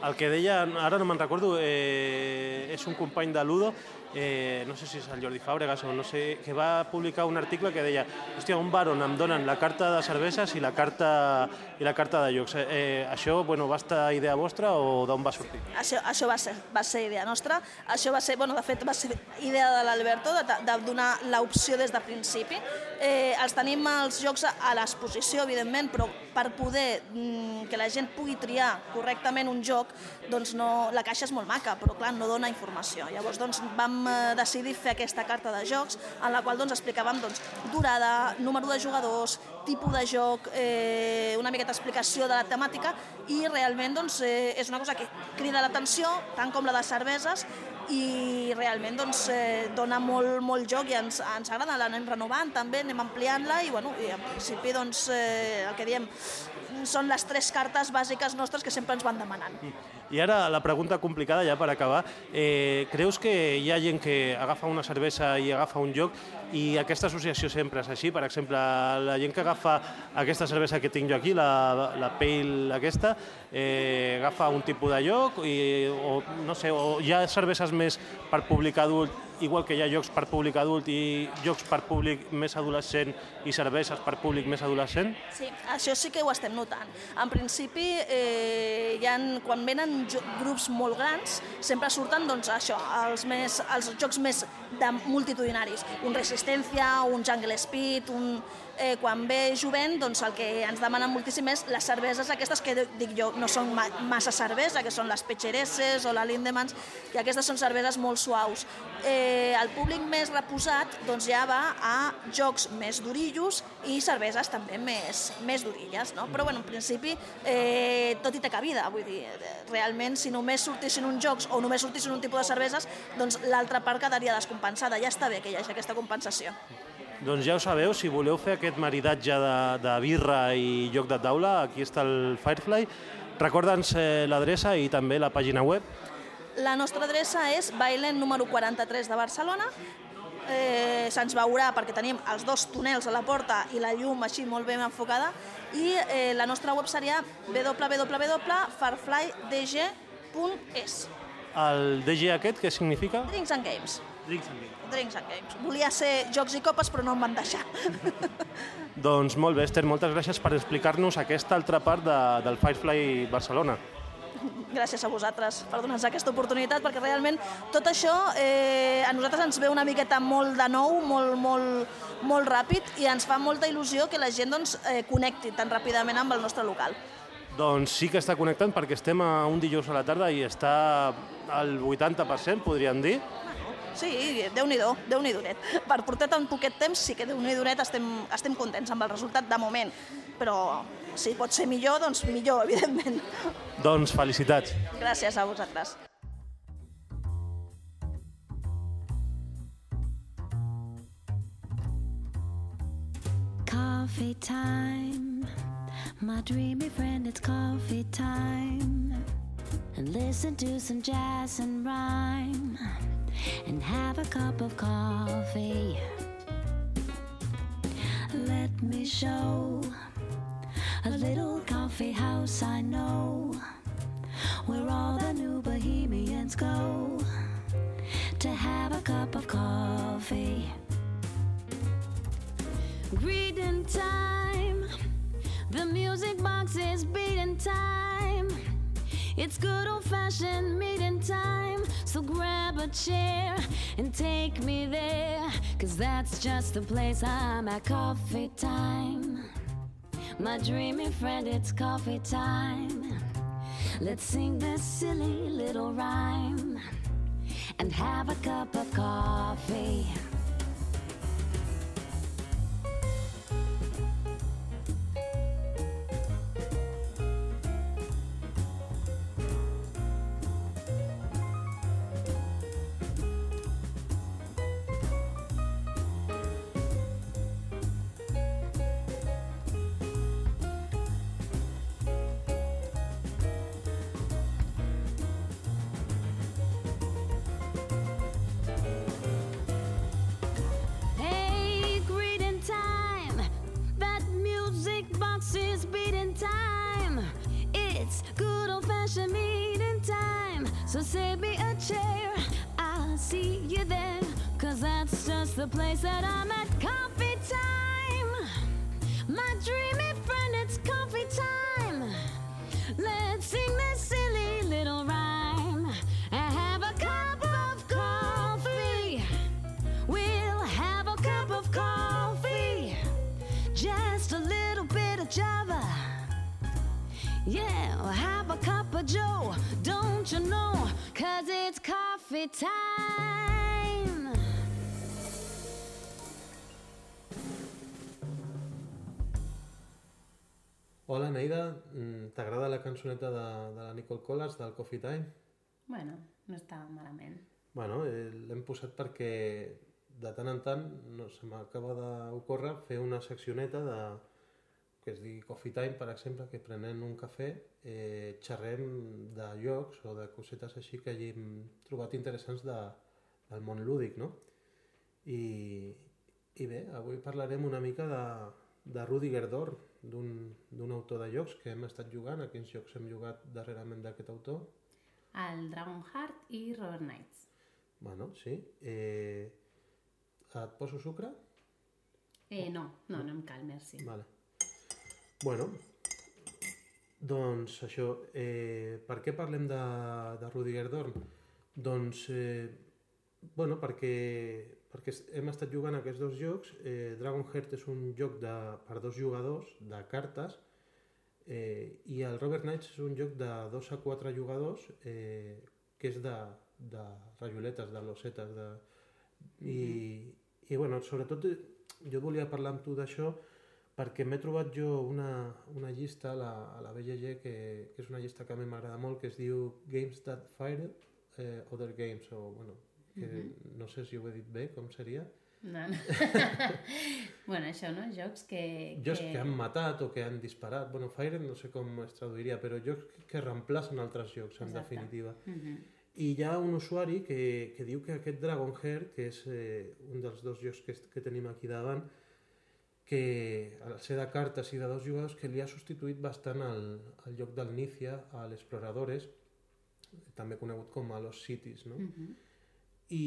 El que deia, ara no me'n recordo, eh, és un company de Ludo, eh, no sé si és el Jordi Fàbregas o no sé, que va publicar un article que deia hòstia, un bar on em donen la carta de cerveses i la carta, i la carta de llocs. Eh, això bueno, va estar idea vostra o d'on va sortir? Això, això va, ser, va ser idea nostra. Això va ser, bueno, de fet, va ser idea de l'Alberto de, de donar l'opció des de principi. Eh, els tenim els jocs a l'exposició, evidentment, però per poder mm, que la gent pugui triar correctament un joc, doncs no, la caixa és molt maca, però clar, no dona informació. Llavors doncs, vam eh, decidir fer aquesta carta de jocs en la qual doncs, explicàvem doncs, durada, número de jugadors, tipus de joc, eh, una miqueta explicació de la temàtica i realment doncs, eh, és una cosa que crida l'atenció, tant com la de cerveses, i realment doncs, eh, dona molt, molt joc i ens, ens agrada, l'anem renovant també, anem ampliant-la i, bueno, i en principi doncs, eh, el que diem són les tres cartes bàsiques nostres que sempre ens van demanant. I ara la pregunta complicada ja per acabar. Eh, creus que hi ha gent que agafa una cervesa i agafa un joc i aquesta associació sempre és així? Per exemple, la gent que agafa aquesta cervesa que tinc jo aquí, la, la pale aquesta, eh, agafa un tipus de lloc i, o, no sé, o hi ha cerveses més per públic adult igual que hi ha jocs per públic adult i jocs per públic més adolescent i cerveses per públic més adolescent? Sí, això sí que ho estem notant. En principi, eh, hi ha, quan venen grups molt grans, sempre surten doncs, això, els, més, els jocs més de multitudinaris. Un Resistència, un Jungle Speed, un, eh, quan ve jovent, doncs el que ens demanen moltíssim és les cerveses aquestes que dic jo no són ma massa cervesa, que són les Pechereses o la Lindemans, que aquestes són cerveses molt suaus. Eh, el públic més reposat doncs ja va a jocs més durillos i cerveses també més, més durilles, no? Però bueno, en principi eh, tot hi té cabida, vull dir, realment si només sortissin uns jocs o només sortissin un tipus de cerveses, doncs l'altra part quedaria descompensada. Ja està bé que hi hagi aquesta compensació. Doncs ja ho sabeu, si voleu fer aquest maridatge de, de birra i lloc de taula, aquí està el Firefly. Recorda'ns eh, l'adreça i també la pàgina web. La nostra adreça és Bailen número 43 de Barcelona. Eh, Se'ns veurà perquè tenim els dos túnels a la porta i la llum així molt ben enfocada i eh, la nostra web seria www.farflydg.es. El DG aquest, què significa? Drinks and Games. Drinks and Games. Drinks and Games. Volia ser jocs i copes, però no em van deixar. doncs molt bé, Esther, moltes gràcies per explicar-nos aquesta altra part de, del Firefly Barcelona. Gràcies a vosaltres per donar-nos aquesta oportunitat, perquè realment tot això eh, a nosaltres ens ve una miqueta molt de nou, molt, molt, molt ràpid, i ens fa molta il·lusió que la gent doncs, eh, connecti tan ràpidament amb el nostre local. Doncs sí que està connectant perquè estem a un dijous a la tarda i està al 80%, podríem dir. Sí, Déu-n'hi-do, déu nhi donet. Per portar tan poquet temps, sí que Déu-n'hi donet estem, estem contents amb el resultat de moment. Però si pot ser millor, doncs millor, evidentment. Doncs felicitats. Gràcies a vosaltres. Coffee time, my dreamy friend, it's coffee time. And listen to some jazz and rhyme. And have a cup of coffee. Let me show a little coffee house I know where all the new bohemians go to have a cup of coffee. Greeting time, the music box is beating time. It's good old fashioned meeting time. So grab a chair and take me there. Cause that's just the place I'm at coffee time. My dreamy friend, it's coffee time. Let's sing this silly little rhyme and have a cup of coffee. That's the place that I'm at. Coffee time. My dreamy friend, it's coffee time. Let's sing this silly little rhyme. And have a cup of coffee. We'll have a cup of coffee, just a little bit of Java. Yeah, we'll have a cup of Joe, don't you know? Cause it's coffee time. Hola, Neida. Mm, T'agrada la cançoneta de, de la Nicole Collas, del Coffee Time? Bueno, no està malament. Bueno, eh, l'hem posat perquè de tant en tant no, se m'acaba d'ocórrer fer una seccioneta de, que es digui Coffee Time, per exemple, que prenent un cafè eh, xerrem de llocs o de cosetes així que hàgim trobat interessants de, del món lúdic, no? I, I bé, avui parlarem una mica de, de Rudiger Dorn, d'un autor de jocs que hem estat jugant. A quins jocs hem jugat darrerament d'aquest autor? El Dragonheart i Robert Knights. Bueno, sí. Eh, et poso sucre? Eh, no, no, no em cal, merci. Vale. Bueno, doncs això, eh, per què parlem de, de Rudiger Dorn? Doncs, eh, bueno, perquè, perquè hem estat jugant aquests dos jocs. Eh, Dragonheart és un joc de, per dos jugadors, de cartes, eh, i el Robert Knights és un joc de dos a quatre jugadors, eh, que és de, de rajoletes, de losetes, de... I, i bueno, sobretot eh, jo volia parlar amb tu d'això perquè m'he trobat jo una, una llista a la, a la BGG que, que és una llista que a mi m'agrada molt que es diu Games That Fire eh, Other Games o bueno, que uh -huh. no sé si ho he dit bé, com seria No, no. bueno, això, no? Jocs que... jocs que... que han matat o que han disparat bueno, Fire no sé com es traduiria però jocs que reemplacen altres jocs en Exacte. definitiva Uh -huh. i hi ha un usuari que, que diu que aquest Dragonheart, que és eh, un dels dos jocs que, que tenim aquí davant, que al ser de cartes i de dos jugadors que li ha substituït bastant el, el joc del Nícia a l'Exploradores, també conegut com a Los Cities, no? Uh -huh. I,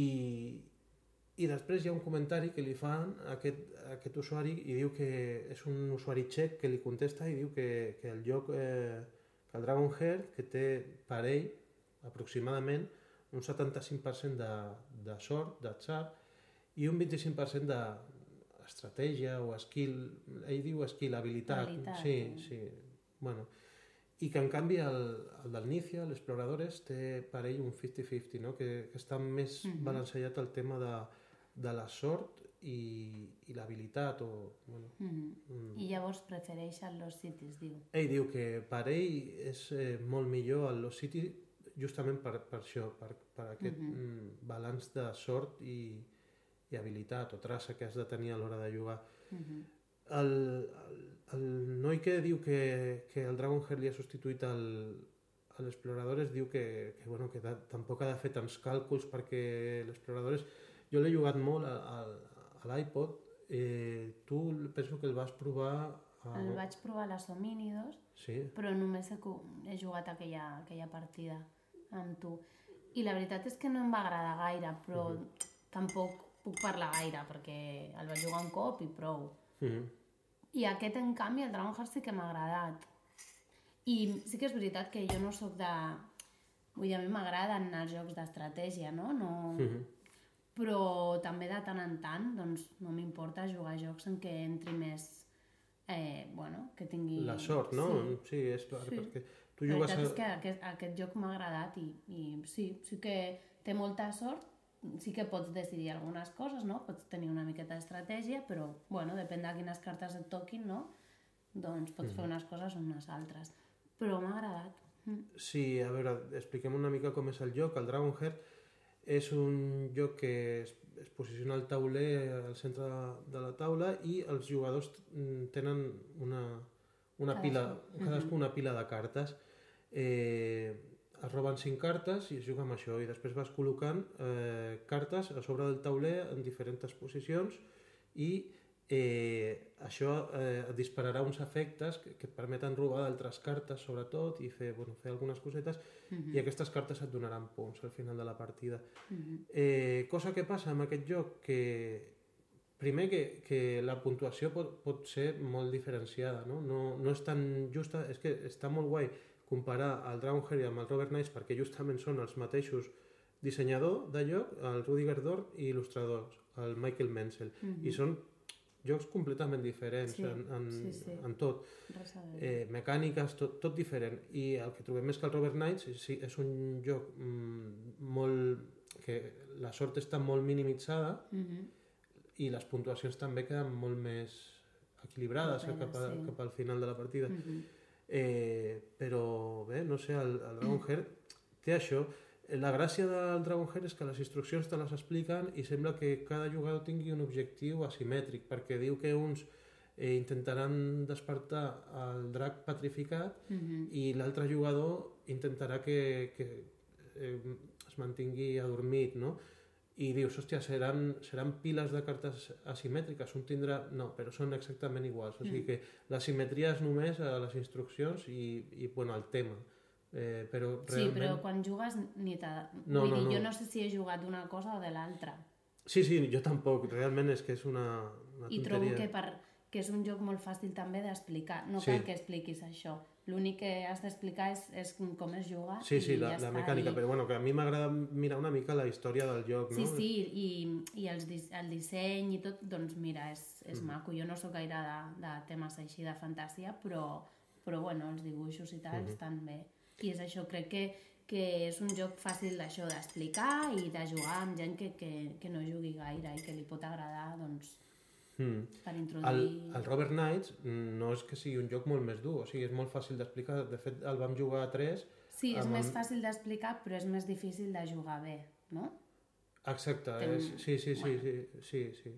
i després hi ha un comentari que li fan a aquest, a aquest usuari i diu que és un usuari txec que li contesta i diu que, que el joc, eh, que el Dragonheart, que té per ell aproximadament un 75% de, de sort, d'atzar, i un 25% d'estratègia o skill, ell diu skill, habilitat, Habilitat, sí, eh? sí, bueno, i que en canvi el, el del Nícia, l'Exploradores, té per ell un 50-50, no? que, que està més Mhm. balanceat el tema de, de la sort i, i l'habilitat. O, bueno, Uh -huh. mm. I llavors prefereixen los cities, diu. Ell diu que per ell és eh, molt millor el Lost City justament per, per això, per, per aquest Mhm. mm, balanç de sort i, i habilitat o traça que has de tenir a l'hora de jugar. Uh -huh. El, el, el noi que diu que, que el Dragonheart li ha substituït el, a l'Exploradores diu que, que, bueno, que de, tampoc ha de fer tants càlculs perquè l'Exploradores... Jo l'he jugat molt a, a, a l'iPod. Eh, tu penso que el vas provar... A... El vaig provar a les Homínidos, Sí, però només he, he jugat aquella, aquella partida amb tu. I la veritat és que no em va agradar gaire, però uh -huh. tampoc puc parlar gaire, perquè el vaig jugar un cop i prou. Mm I aquest, en canvi, el Dragonheart sí que m'ha agradat. I sí que és veritat que jo no sóc de... Vull dir, a mi m'agraden els jocs d'estratègia, no? no... Mhm. Però també de tant en tant, doncs, no m'importa jugar a jocs en què entri més... Eh, bueno, que tingui... La sort, no? Sí. Sí, és clar, Sí. perquè tu La jugues veritat a... és que aquest, aquest joc m'ha agradat i, i sí, sí que té molta sort, sí que pots decidir algunes coses, no? Pots tenir una miqueta d'estratègia, però, bueno, depèn de quines cartes et toquin, no? Doncs pots fer unes coses o unes altres. Però m'ha agradat. Mm. Sí, a veure, expliquem una mica com és el joc. El Dragonheart és un joc que es, es posiciona al tauler al centre de, de la taula i els jugadors mm, tenen una, una pila, cadascú una pila de cartes. Eh, es roben cinc cartes i es juga amb això i després vas col·locant eh, cartes a sobre del tauler en diferents posicions i eh, això eh, et dispararà uns efectes que, que et permeten robar d'altres cartes sobretot i fer, bueno, fer algunes cosetes i aquestes cartes et donaran punts al final de la partida. eh, cosa que passa amb aquest joc que primer que, que la puntuació pot, pot ser molt diferenciada, no? No, no és tan justa, és que està molt guai comparar el Dragonheart amb el Robert Knights perquè justament són els mateixos dissenyador de joc, el Rudiger Dorn i il·lustradors, el Michael Menzel. I són jocs completament diferents Sí, en, en, sí, sí. en tot. Eh, mecàniques, tot, tot diferent. I el que trobem és que el Robert Knights sí, és un joc mm, molt... que la sort està molt minimitzada Mhm. i les puntuacions també queden molt més equilibrades Properes, cap, a, sí. cap al final de la partida. Mhm. Eh, però bé, no sé, el, el Dragonheart té això. Eh, La gràcia del Dragonheart és que les instruccions te les expliquen i sembla que cada jugador tingui un objectiu asimètric, perquè diu que uns eh, intentaran despertar el drac petrificat Mhm. i l'altre jugador intentarà que, que eh, es mantingui adormit, no? I dius, hòstia, seran, seran piles de cartes asimètriques, un tindrà... No, però són exactament iguals. O sigui que la simetria és només a les instruccions i, i bueno, al tema. Eh, però Sí, realment... però quan jugues ni t'ha... No, Vull no, dir, no. jo no sé si he jugat d'una cosa o de l'altra. Sí, sí, jo tampoc. Realment és que és una, una I tonteria. trobo que, per, que és un joc molt fàcil també d'explicar. No Sí. cal que expliquis això. L'únic que has d'explicar és, és com es juga Sí, sí, la, ja la mecànica, I... però bueno, que a mi m'agrada mirar una mica la història del joc, Sí, no? sí, i, i els, el disseny i tot, doncs mira, és, és Mm. maco. Jo no sóc gaire de, de temes així de fantasia, però, però bueno, els dibuixos i tal Mm-hmm. estan bé. I és això, crec que, que és un joc fàcil d'això d'explicar i de jugar amb gent que, que, que no jugui gaire i que li pot agradar, doncs, Mm. per El, introduir... el Robert Knights no és que sigui un joc molt més dur, o sigui, és molt fàcil d'explicar. De fet, el vam jugar a 3. Sí, és amb més el- fàcil d'explicar, però és més difícil de jugar bé, no? Exacte, Tem- és, sí, sí, sí, bueno. sí, sí, sí,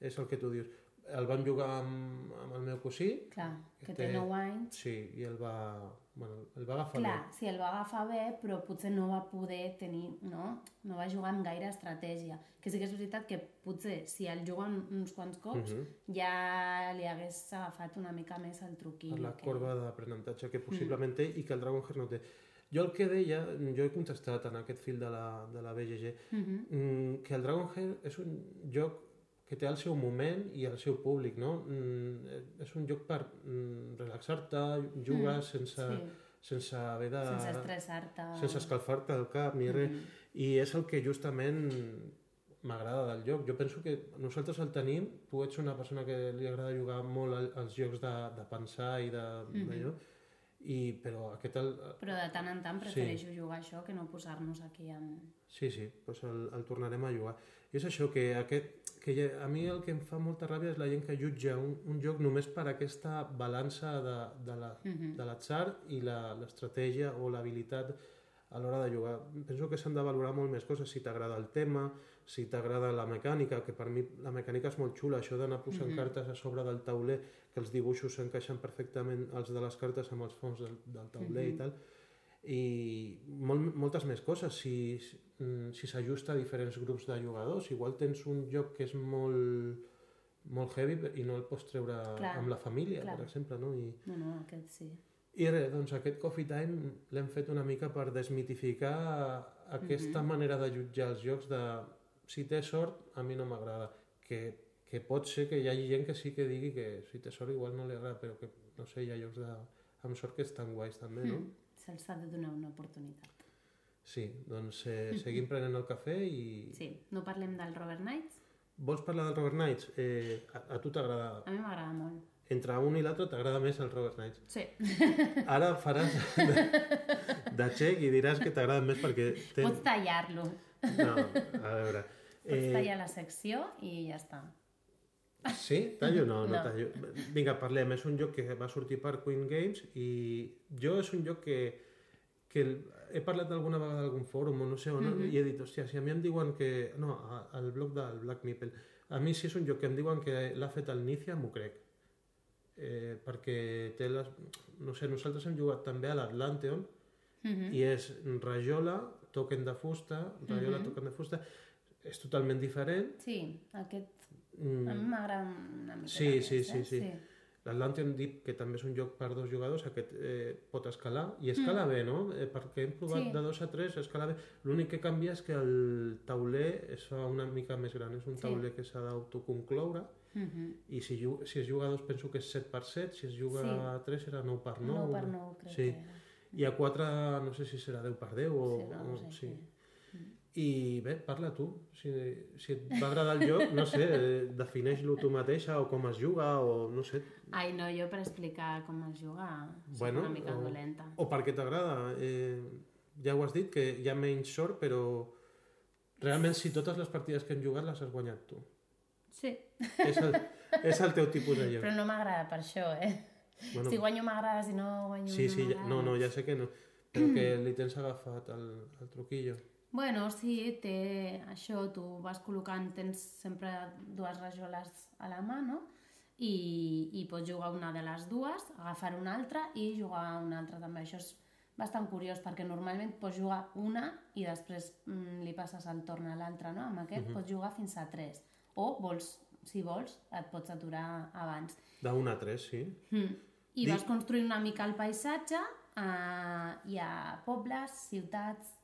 és el que tu dius. El vam jugar amb, amb el meu cosí, Clar, que Que té- 9 anys. sí, i el va, bueno, el va agafar Clar, bé. si el va agafar bé, però potser no va poder tenir, no? No va jugar amb gaire estratègia. Que sí que és veritat que potser si el juguen uns quants cops Mhm. ja li hagués agafat una mica més el truquillo. la que... corba d'aprenentatge que possiblement té i que el Dragonheart no té. Jo el que deia, jo he contestat en aquest fil de la, de la BGG, Mhm. mm, que el Dragonheart és un joc que té el seu moment i el seu públic, no? Mm, és un joc per mm, relaxar-te, jugar Mm, sense, sí. sense haver de... Sense estressar-te. sense escalfar-te el cap ni res. Mhm. I és el que justament m'agrada del joc. Jo penso que nosaltres el tenim, tu ets una persona que li agrada jugar molt al- als jocs de, de pensar i de, Mhm. d'allò, i, però aquest el, Però de tant en tant prefereixo jugar això que no posar-nos aquí en... Sí, sí, doncs el, el tornarem a jugar. I és això, que, aquest, que a mi el que em fa molta ràbia és la gent que jutja un, un joc només per aquesta balança de, de la- Mhm. de l'atzar i la- l'estratègia o l'habilitat a l'hora de jugar. Penso que s'han de valorar molt més coses, si t'agrada el tema, si t'agrada la mecànica, que per mi la mecànica és molt xula, això d'anar posant Mhm. cartes a sobre del tauler, que els dibuixos s'encaixen perfectament els de les cartes amb els fons del, del tauler Mhm. i tal i molt, moltes més coses si mm, si s'ajusta a diferents grups de jugadors igual tens un joc que és molt molt heavy i no el pots treure Clar, amb la família, clar. per exemple no? I, No, no, aquest sí. i res, doncs aquest Coffee Time l'hem fet una mica per desmitificar aquesta Mhm. manera de jutjar els jocs de si té sort, a mi no m'agrada que, que pot ser que hi hagi gent que sí que digui que si té sort igual no li agrada però que no sé, hi ha jocs de, amb sort que estan guais també, no? Mm. Se'ls ha de donar una oportunitat. Sí, doncs eh, seguim prenent el cafè i... Sí, no parlem del Robert Knights? Vols parlar del Robert Knights? Eh, a, a tu t'agrada... A mi m'agrada molt. Entre un i l'altre t'agrada més el Robert Knights. Sí. Ara faràs de, de xec i diràs que t'agrada més perquè... Ten... Pots tallar-lo. No, a veure... Pots tallar la secció i ja està. Sí? Tallo? No, no, No. tallo. Vinga, parlem. És un joc que va sortir per Queen Games i jo és un joc que, que he parlat alguna vegada d'algun fòrum o no sé on, Mhm. i he dit, hòstia, si a mi em diuen que... No, al blog del Black Meeple. A mi si és un joc que em diuen que l'ha fet el Nícia, m'ho crec. Eh, perquè té les... No sé, nosaltres hem jugat també a l'Atlanteon Mhm. i és rajola, token de fusta, rajola, Mhm. token de fusta, és totalment diferent. Sí, aquest Mm. a mi m'agrada una mica Sí, més, sí, eh? sí, sí. L'Atlantean Deep, que també és un joc per dos jugadors, aquest eh, pot escalar, i escala bé, no? Eh, perquè hem provat Mm. Sí. de dos a tres, escala bé. L'únic que canvia és que el tauler es fa una mica més gran, és un Sí. tauler que s'ha d'autoconcloure, Mhm. i si, si es juga a dos penso que és 7 per 7, si es juga Sí. a 3 serà 9 per 9. 9 per 9, crec sí. que era. I a 4 no sé si serà 10 per 10 o... Sí, no, no sé, sí. sí. I bé, parla tu. Si, si et va agradar el joc, no sé, eh, defineix-lo tu mateixa o com es juga o no sé. Ai, no, jo per explicar com es juga Bueno, una mica o- dolenta. O perquè t'agrada. Eh, ja ho has dit, que hi ha menys sort, però realment si totes les partides que hem jugat les has guanyat tu. Sí, És el, és el teu tipus de joc. però no m'agrada per això, eh? Bueno, Si guanyo m'agrada, si no guanyo sí, no sí, no, no, ja sé que no. Però que li tens agafat el, el truquillo. Bueno, sí, té això, tu vas col·locant, tens sempre dues rajoles a la mà, no? I, i pots jugar una de les dues, agafar una altra i jugar una altra també. Això és bastant curiós perquè normalment pots jugar una i després mm, li passes el torn a l'altra, no? Amb aquest pots jugar fins a tres. O vols, si vols, et pots aturar abans. D'una a tres, sí. Mm. I Di- vas construint una mica el paisatge, eh, hi ha pobles, ciutats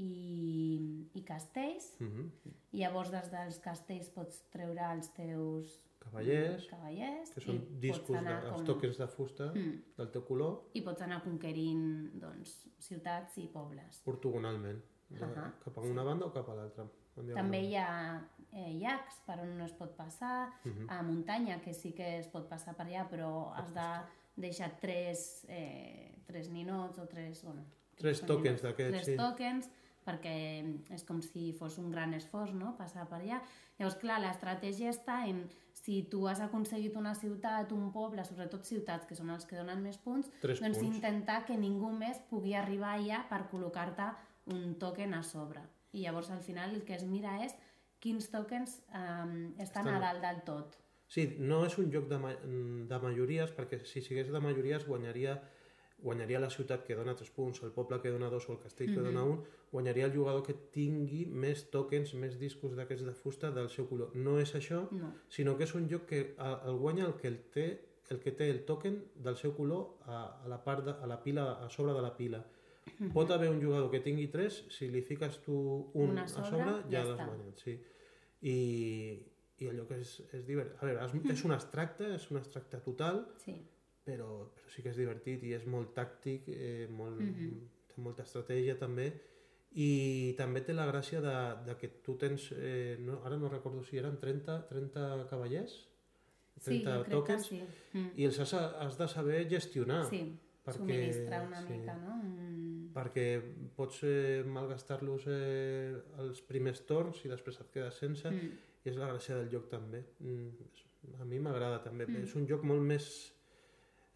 i, i castells, Mm -hmm. i llavors des dels castells pots treure els teus Cavallers, cavallers que són discos, de, els com- tokens de fusta Mm. del teu color, i pots anar conquerint doncs, ciutats i pobles. ortogonalment, de, Ahà, cap a una banda o cap a l'altra. També hi ha eh, llacs per on no es pot passar, Mhm. a muntanya, que sí que es pot passar per allà, però has de deixar tres, eh, tres ninots o tres... Bueno, Tres tokens d'aquests, Tres sí. Perquè és com si fos un gran esforç, no?, passar per allà. Llavors, clar, l'estratègia està en si tu has aconseguit una ciutat, un poble, sobretot ciutats, que són els que donen més punts, Tres doncs punts. intentar que ningú més pugui arribar allà per col·locar-te un token a sobre. I llavors al final el que es mira és quins tokens um, estan Estan- a dalt del tot. Sí, no és un joc de, ma de majories, perquè si sigués de majories guanyaria, guanyaria la ciutat que dona 3 punts, el poble que dona 2 o el castell que dona 1, guanyaria el jugador que tingui més tokens, més discos d'aquests de fusta del seu color. No és això, No. sinó que és un joc que el guanya el que el té el que té el token del seu color a, a la part de, a la pila a sobre de la pila. Pot haver un jugador que tingui 3, si li fiques tu un Una a sobre, sobre, ja ja l'has guanyat, sí. I, i allò que és, és divertit. A veure, és, és un extracte, és un extracte total, Sí. Però, però sí que és divertit i és molt tàctic, eh, molt, Mhm. té molta estratègia també, i també té la gràcia de, de que tu tens, eh, no, ara no recordo si eren 30, 30 cavallers, Sí, 30 jo crec tokens, sí. Mm. i els has, has de saber gestionar. Sí, perquè- subministrar una sí. mica, no? Mm. perquè pots eh, malgastar-los eh, els primers torns i després et quedes sense Mm. i és la gràcia del joc també mm, a mi m'agrada també Mm. és un joc molt més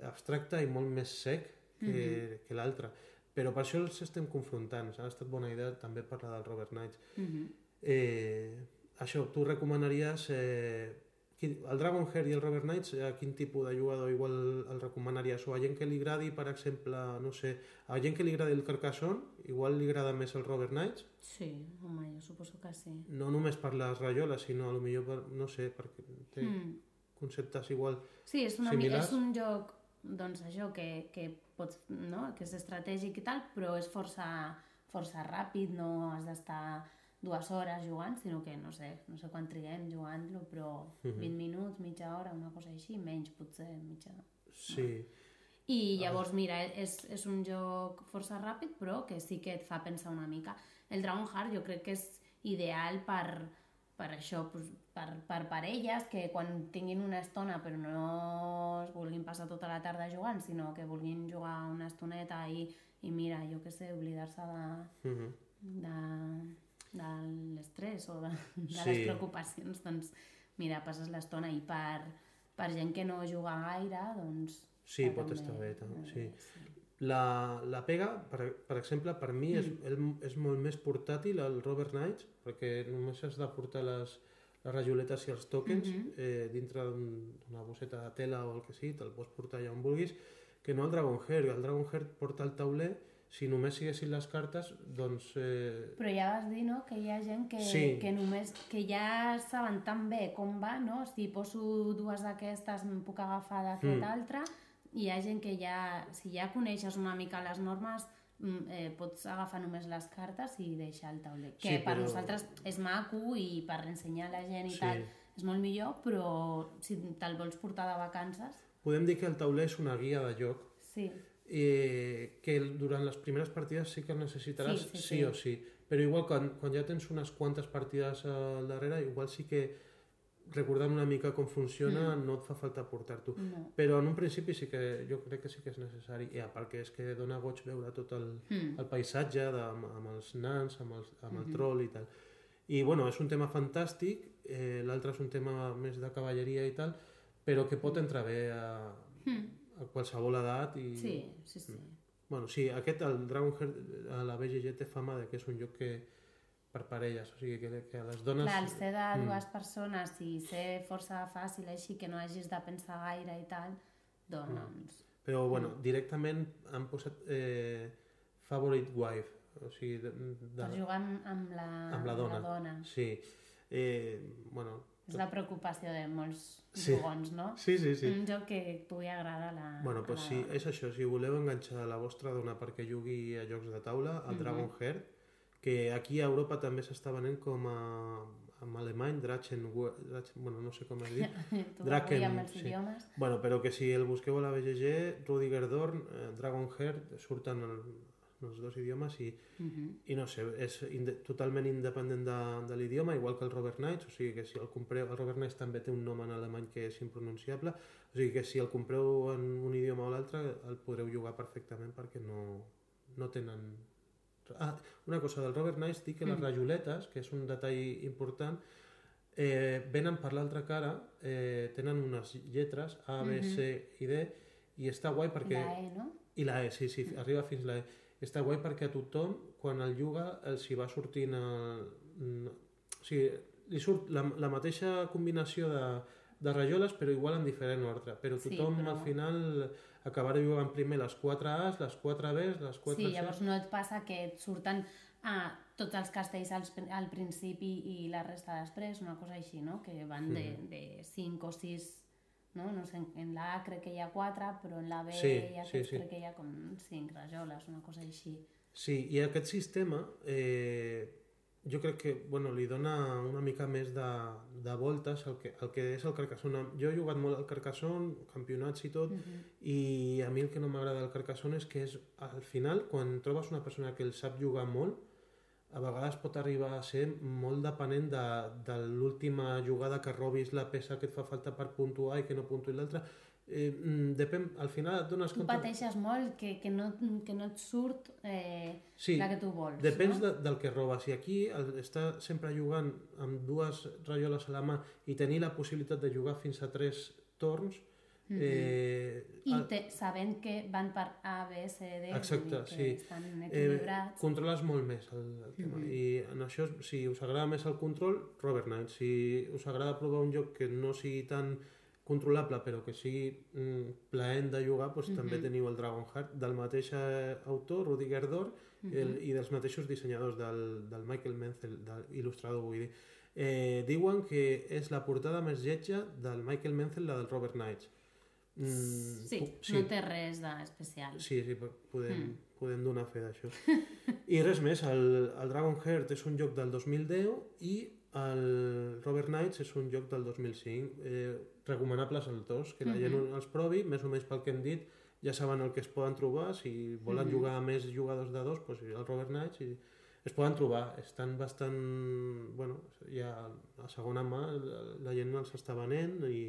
abstracte i molt més sec que, Mm-hmm. que l'altre però per això els estem confrontant ha estat bona idea també parlar del Robert Knights Mhm. eh, això, tu recomanaries eh, quin, el Dragon Heart i el Robert Knights a quin tipus de jugador igual el recomanaries o a gent que li agradi per exemple, no sé, a gent que li agradi el Carcassonne igual li agrada més el Robert Knights Sí, home, jo suposo que sí. no només per les rajoles sinó a lo millor per, no sé, perquè té Mm. conceptes igual Sí, és, una, mi- Similars? és un joc doncs això, que, que, pots, no? que és estratègic i tal, però és força, força ràpid, no has d'estar dues hores jugant, sinó que no sé, no sé quan triguem jugant-lo, però 20 minuts, mitja hora, una cosa així, menys potser mitja. sí, I llavors, mira, és, és un joc força ràpid, però que sí que et fa pensar una mica. El Dragon Heart jo crec que és ideal per, per això, pues, per, per parelles que quan tinguin una estona però no es vulguin passar tota la tarda jugant, sinó que vulguin jugar una estoneta i, i mira, jo què sé, oblidar-se de, mhm. de, de l'estrès o de, de Sí. les preocupacions, doncs mira, passes l'estona i per, per gent que no juga gaire, doncs... Sí, pot també estar bé, també, sí. bé, La, la pega, per, per exemple, per mi és, Mm. el, és molt més portàtil el Robert Knights, perquè només has de portar les, les rajoletes i els tokens Mhm. eh, dintre d'un- d'una bosseta de tela o el que sigui, te'l pots portar allà on vulguis, que no el Dragonheart. El Dragonheart porta el tauler, si només siguessin les cartes, doncs... Eh, Però ja vas dir, no?, que hi ha gent que, Sí. que només, que ja saben tan bé com va, no? Si poso dues d'aquestes em puc agafar d'aquest Mm. altre, i hi ha gent que ja, si ja coneixes una mica les normes, mm, eh, pots agafar només les cartes i deixar el tauler. Que Sí, per però- nosaltres és maco i per ensenyar a la gent i Sí. tal és molt millor, però si te'l vols portar de vacances, podem dir que el tauler és una guia de joc sí. eh, que durant les primeres partides sí que necessitaràs Sí, sí, sí, sí, sí. o sí. Però igual quan, quan ja tens unes quantes partides al darrere, igual sí que recordant una mica com funciona no et fa falta portar-t'ho. No. Però en un principi sí que jo crec que sí que és necessari. I a part que és que dona goig veure tot el, Mm. el paisatge de, amb, amb els nans, amb, els, amb el troll i tal. I bueno, és un tema fantàstic, eh, l'altre és un tema més de cavalleria i tal, però que pot entrar bé a, a qualsevol edat i... Hmm. Sí, sí, sí. Bueno, sí, aquest, el Dragonheart, a la BGG té fama de que és un joc que per parelles, o sigui, que, que a les dones... Clar, al ser de Mm. dues persones i ser força fàcil així que no hagis de pensar gaire i tal, doncs... Però, bueno, directament han posat eh, Favorite Wife, o sigui, de, de, Per jugar amb, amb, la, amb la dona. La dona. Sí. Eh, bueno, És la preocupació de molts Sí. jugons, no? sí, sí, sí. Un joc que pugui agradar a la, Bueno, a pues la sí, és això, si voleu enganxar la vostra dona perquè jugui a jocs de taula, el Mhm. Dragon Heart, que aquí a Europa també s'està venent com a en alemany, Drachen, Drachen, bueno, no sé com es diu. Draken, sí. idiomes... Bueno, però que si el busqueu a la BGG, Rudiger Dorn, eh, Dragon Heart, surten el, els dos idiomes i, Mhm. i no sé, és inde totalment independent de, de l'idioma, igual que el Robert Knights, o sigui que si el compreu, el Robert Knights també té un nom en alemany que és impronunciable, o sigui que si el compreu en un idioma o l'altre el podreu jugar perfectament perquè no, no tenen... Ah, una cosa, del Robert Knights dic que les rajoletes, que és un detall important, eh, venen per l'altra cara, eh, tenen unes lletres A, B, C i D, i està guai perquè... La E, no? I la E, sí, sí, arriba fins la E. Està guai perquè a tothom, quan el juga, els hi va sortint... El... mm, O sigui, li surt la, la mateixa combinació de, de rajoles, però igual en diferent ordre. Però Sí, tothom però- al final acabarà jugant primer les 4 A's, les 4 B's, les 4 Sí, C's... llavors no et passa que et surten ah, tots els castells al, al principi i la resta després, una cosa així, no? Que van de, de 5 o 6, no? No sé, en la A crec que hi ha 4, però en la B Sí, ja sí, sí. crec que hi ha com 5 rajoles, una cosa així. Sí, i aquest sistema eh, jo crec que bueno, li dona una mica més de, de voltes al que, al que és el Carcassonne. Jo he jugat molt al Carcassonne, campionats i tot, i a mi el que no m'agrada del Carcassonne és que és, al final, quan trobes una persona que el sap jugar molt, a vegades pot arribar a ser molt depenent de, de l'última jugada que robis la peça que et fa falta per puntuar i que no puntuï l'altra. Eh, mm, depèn, al final et dones Tu compte... pateixes molt que, que, no, que no et surt eh, Sí, la que tu vols, Depèn no? de, del que robes. I aquí el, està sempre jugant amb dues rajoles a la mà i tenir la possibilitat de jugar fins a tres torns... eh, I te, sabent que van per A, B, C, D, Exacte, sí. estan eh, equilibrats. controles molt més el, el tema. I en això, si us agrada més el control, Robert Knight. Si us agrada provar un joc que no sigui tan controlable però que sigui mm, plaent de jugar doncs també teniu el Dragonheart del mateix eh, autor, Rudiger Dor el, i dels mateixos dissenyadors del, del Michael Menzel, del il·lustrador vull dir. Eh, diuen que és la portada més lletja del Michael Menzel la del Robert Knight mm, Sí, puc- no té res d'especial. Sí, sí, po- podem, podem donar fe d'això. I res més, el, el Dragonheart és un joc del 2010 i el Robert Knights és un joc del 2005. Eh, recomanables els dos, que la gent els provi, més o menys pel que hem dit, ja saben el que es poden trobar, si volen jugar a més jugadors de dos, doncs el Robert Knights i es poden trobar, estan bastant... Bueno, ja a segona mà la, gent els està venent i,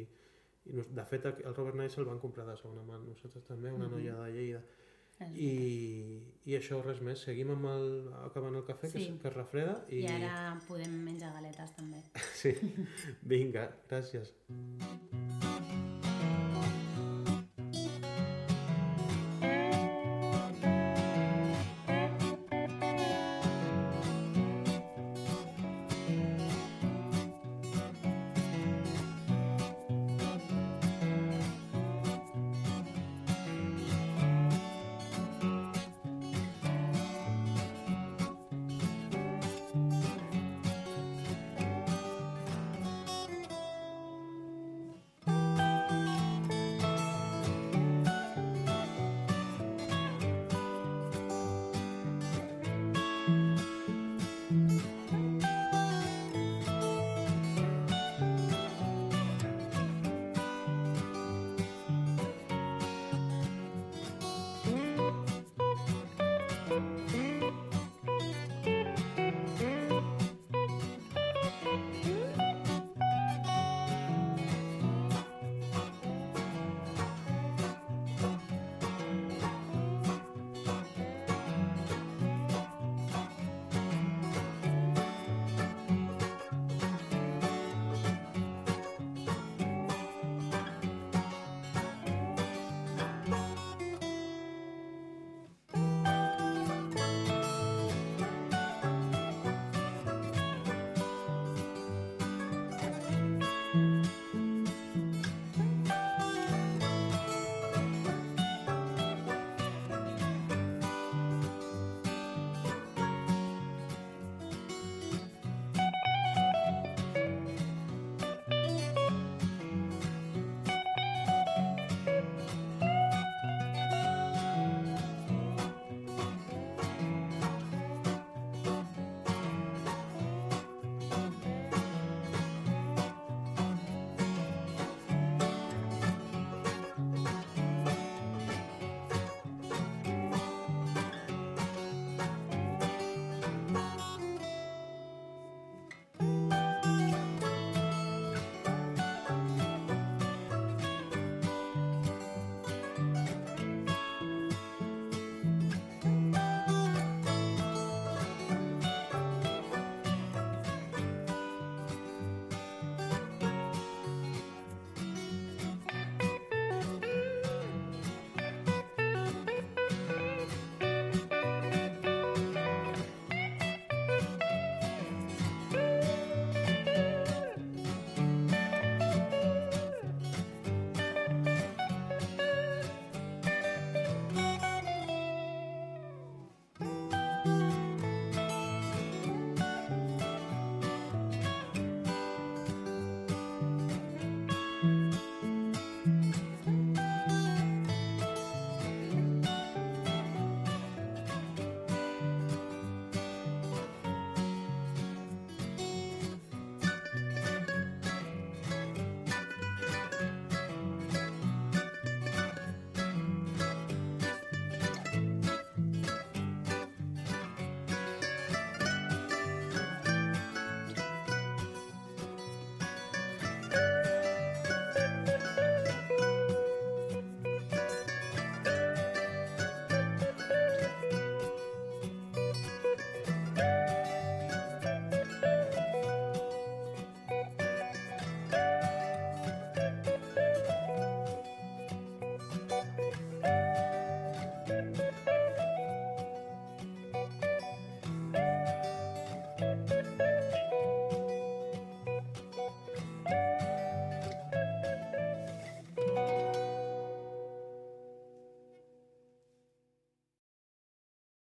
i de fet el Robert Knights el van comprar de segona mà, nosaltres també, una noia de Lleida. I, I això, res més. Seguim amb el, acabant el cafè, que, Sí. es, que es refreda. I... I ara podem menjar galetes també. Sí, vinga, gràcies.